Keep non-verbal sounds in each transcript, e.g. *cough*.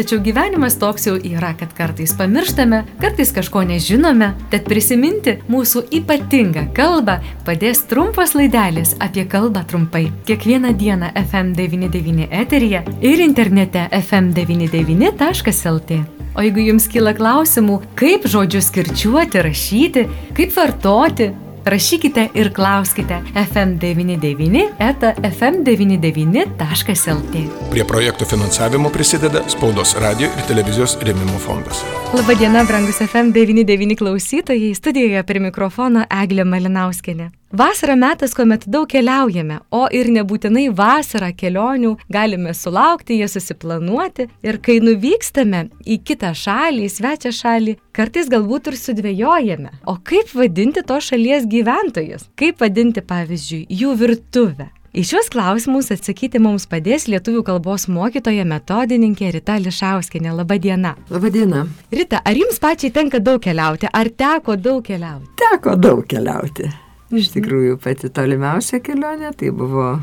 Tačiau gyvenimas toks jau yra, kad kartais pamirštame, kartais kažko nežinome, tad prisiminti mūsų ypatingą kalbą padės trumpas laidelis apie kalbą trumpai. Kiekvieną dieną FM99 eteryje ir internete fm99.lt. O jeigu jums kyla klausimų, kaip žodžius kirčiuoti, rašyti, kaip vartoti, Rašykite ir klauskite FM99 eta FM99.lt. Prie projektų finansavimo prisideda Spaudos radio ir televizijos rėmimo fondas. Labadiena, brangus FM99 klausytojai, studijoje prie mikrofono Eglė Malinauskenė. Vasara metas, kuomet daug keliaujame, o ir nebūtinai vasarą kelionių galime sulaukti, jas susiplanuoti ir kai nuvykstame į kitą šalį, į svečią šalį, kartais galbūt ir sudvėjojame. O kaip vadinti to šalies gyventojus? Kaip vadinti, pavyzdžiui, jų virtuvę? Į šios klausimus atsakyti mums padės lietuvių kalbos mokytoja metodininkė Rita Lišauskinė. Labadiena. Labadiena. Rita, ar jums pačiai tenka daug keliauti? Ar teko daug keliauti? Teko daug keliauti. Iš tikrųjų, pati tolimiausia kelionė tai buvo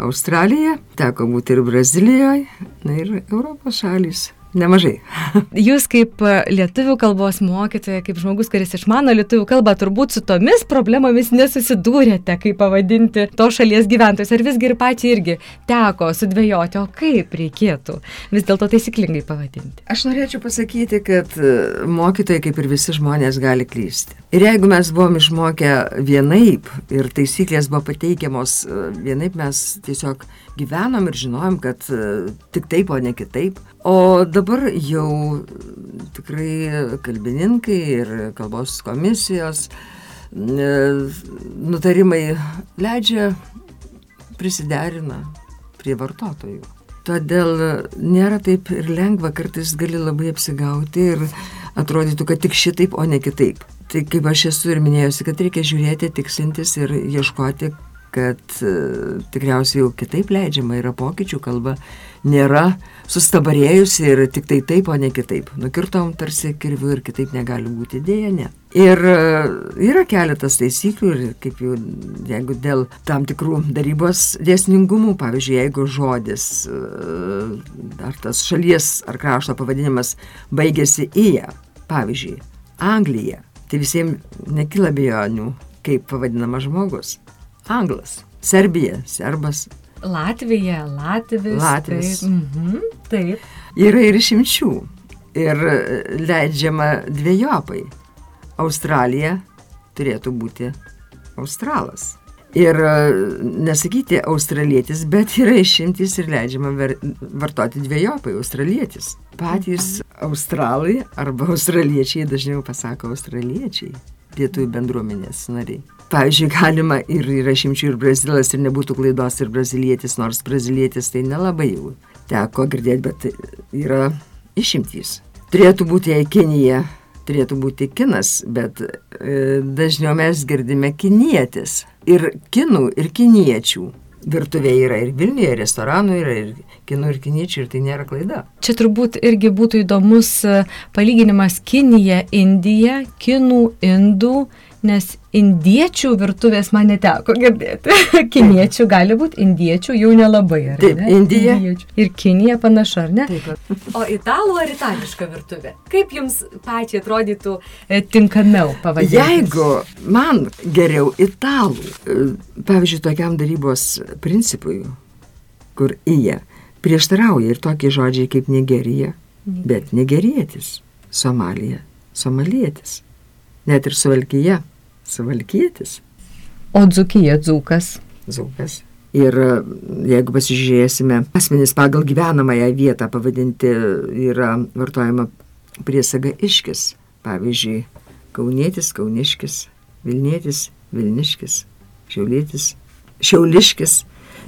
Australija, teko būti ir Brazilijoje, na ir Europos šalys. Nemažai. *laughs* Jūs kaip e, lietuvių kalbos mokytoja, kaip žmogus, kuris išmano lietuvių kalbą, turbūt su tomis problemomis nesusidūrėte, kaip pavadinti to šalies gyventojus. Ar visgi ir pačiai irgi teko sudvėjoti, o kaip reikėtų vis dėlto taisyklingai pavadinti? Aš norėčiau pasakyti, kad e, mokytojai, kaip ir visi žmonės, gali klysti. Ir jeigu mes buvom išmokę vienaip ir taisyklės buvo pateikiamos e, vienaip, mes tiesiog gyvenom ir žinojom, kad tik taip, o ne kitaip. O dabar jau tikrai kalbininkai ir kalbos komisijos nutarimai leidžia prisiderina prie vartotojų. Todėl nėra taip ir lengva, kartais gali labai apsigauti ir atrodytų, kad tik šitaip, o ne kitaip. Tai kaip aš esu ir minėjusi, kad reikia žiūrėti, tikslintis ir ieškoti, kad e, tikriausiai jau kitaip leidžiama yra pokyčių kalba, nėra sustabarėjusi ir tik tai taip, o ne kitaip. Nukirtom tarsi kirviu ir kitaip negali būti dėja, ne. Ir e, yra keletas taisyklių ir kaip jau, jeigu dėl tam tikrų darybos dėsningumų, pavyzdžiui, jeigu žodis e, ar tas šalies ar krašto pavadinimas baigėsi į ją, pavyzdžiui, Anglija, tai visiems nekyla bejonių, kaip pavadinamas žmogus. Anglas, Serbija, serbas. Latvija, Latvis. Latvis. Taip. Mhm, taip. Yra ir išimčių. Ir leidžiama dviejopai. Australija turėtų būti Australas. Ir nesakyti australietis, bet yra išimtis ir leidžiama vartoti dviejopai australietis. Patys australai arba australiečiai dažniau pasako australiečiai, lietuvių bendruomenės nariai. Pavyzdžiui, galima ir yra šimčių ir brazilas ir nebūtų klaidos ir brazilietis, nors brazilietis tai nelabai jau teko girdėti, bet yra išimtys. Turėtų būti jei Kinija, turėtų būti kinas, bet e, dažniau mes girdime kinietis. Ir kinų, ir kiniečių. Virtuvė yra ir Vilniuje, ir restoranų yra, ir kinų, ir kiniečių, ir tai nėra klaida. Čia turbūt irgi būtų įdomus e, palyginimas Kinija, Indija, kinų, indų nes indiečių virtuvės man neteko girdėti. *laughs* Kiniečių gali būti, indiečių jau nelabai. Taip, ne? Indija. Indiečių. Ir Kinija panašu, ar ne? Taip. O italų ar itališka virtuvė? Kaip jums pačiai atrodytų e, tinkamiau pavadinti? Jeigu man geriau italų, e, pavyzdžiui, tokiam darybos principui, kur įje prieštarauja ir tokie žodžiai kaip Nigerija, bet nigerietis, Somalija, somalietis net ir suvalkyje, suvalkietis. O dzukija dzūkas. Dzūkas. Ir e, jeigu pasižiūrėsime, asmenys pagal gyvenamąją vietą pavadinti yra vartojama priesaga iškis. Pavyzdžiui, kaunietis, kauniškis, vilnietis, vilniškis, šiaulietis, šiauliškis,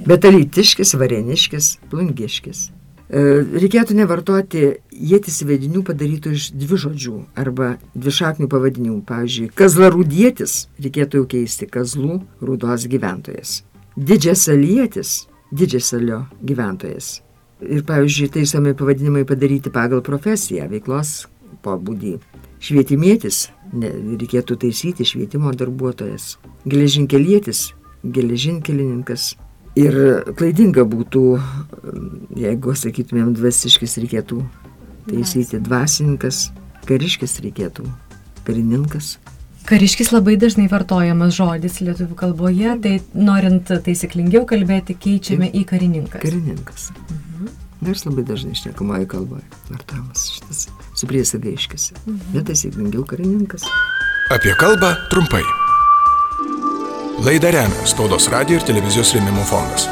betalytiškis, vareniškis, plungiškis. E, reikėtų nevartoti jėtis vedinių padarytų iš dvi žodžių arba dvišaknių pavadinimų. Pavyzdžiui, kazlarūdėtis reikėtų jau keisti kazlų rūdos gyventojas. Didžiasalietis, didžiasalio gyventojas. Ir, pavyzdžiui, taisomai pavadinimai padaryti pagal profesiją, veiklos pobūdį. Švietimėtis, ne, reikėtų taisyti švietimo darbuotojas. Geležinkelietis, geležinkelininkas. Ir klaidinga būtų, jeigu sakytumėm dvasiškis reikėtų taisyti dvasininkas, kariškis reikėtų, karininkas. Kariškis labai dažnai vartojamas žodis lietuvių kalboje, tai norint taisyklingiau kalbėti, keičiame į karininkas. Karininkas. Mhm. Nors labai dažnai šnekamoje kalboje vartojamas šitas su priesaga iškisi. Mhm. Netaisyklingiau karininkas. Apie kalbą trumpai. Laidą remia Spaudos radio ir televizijos rėmimo fondas.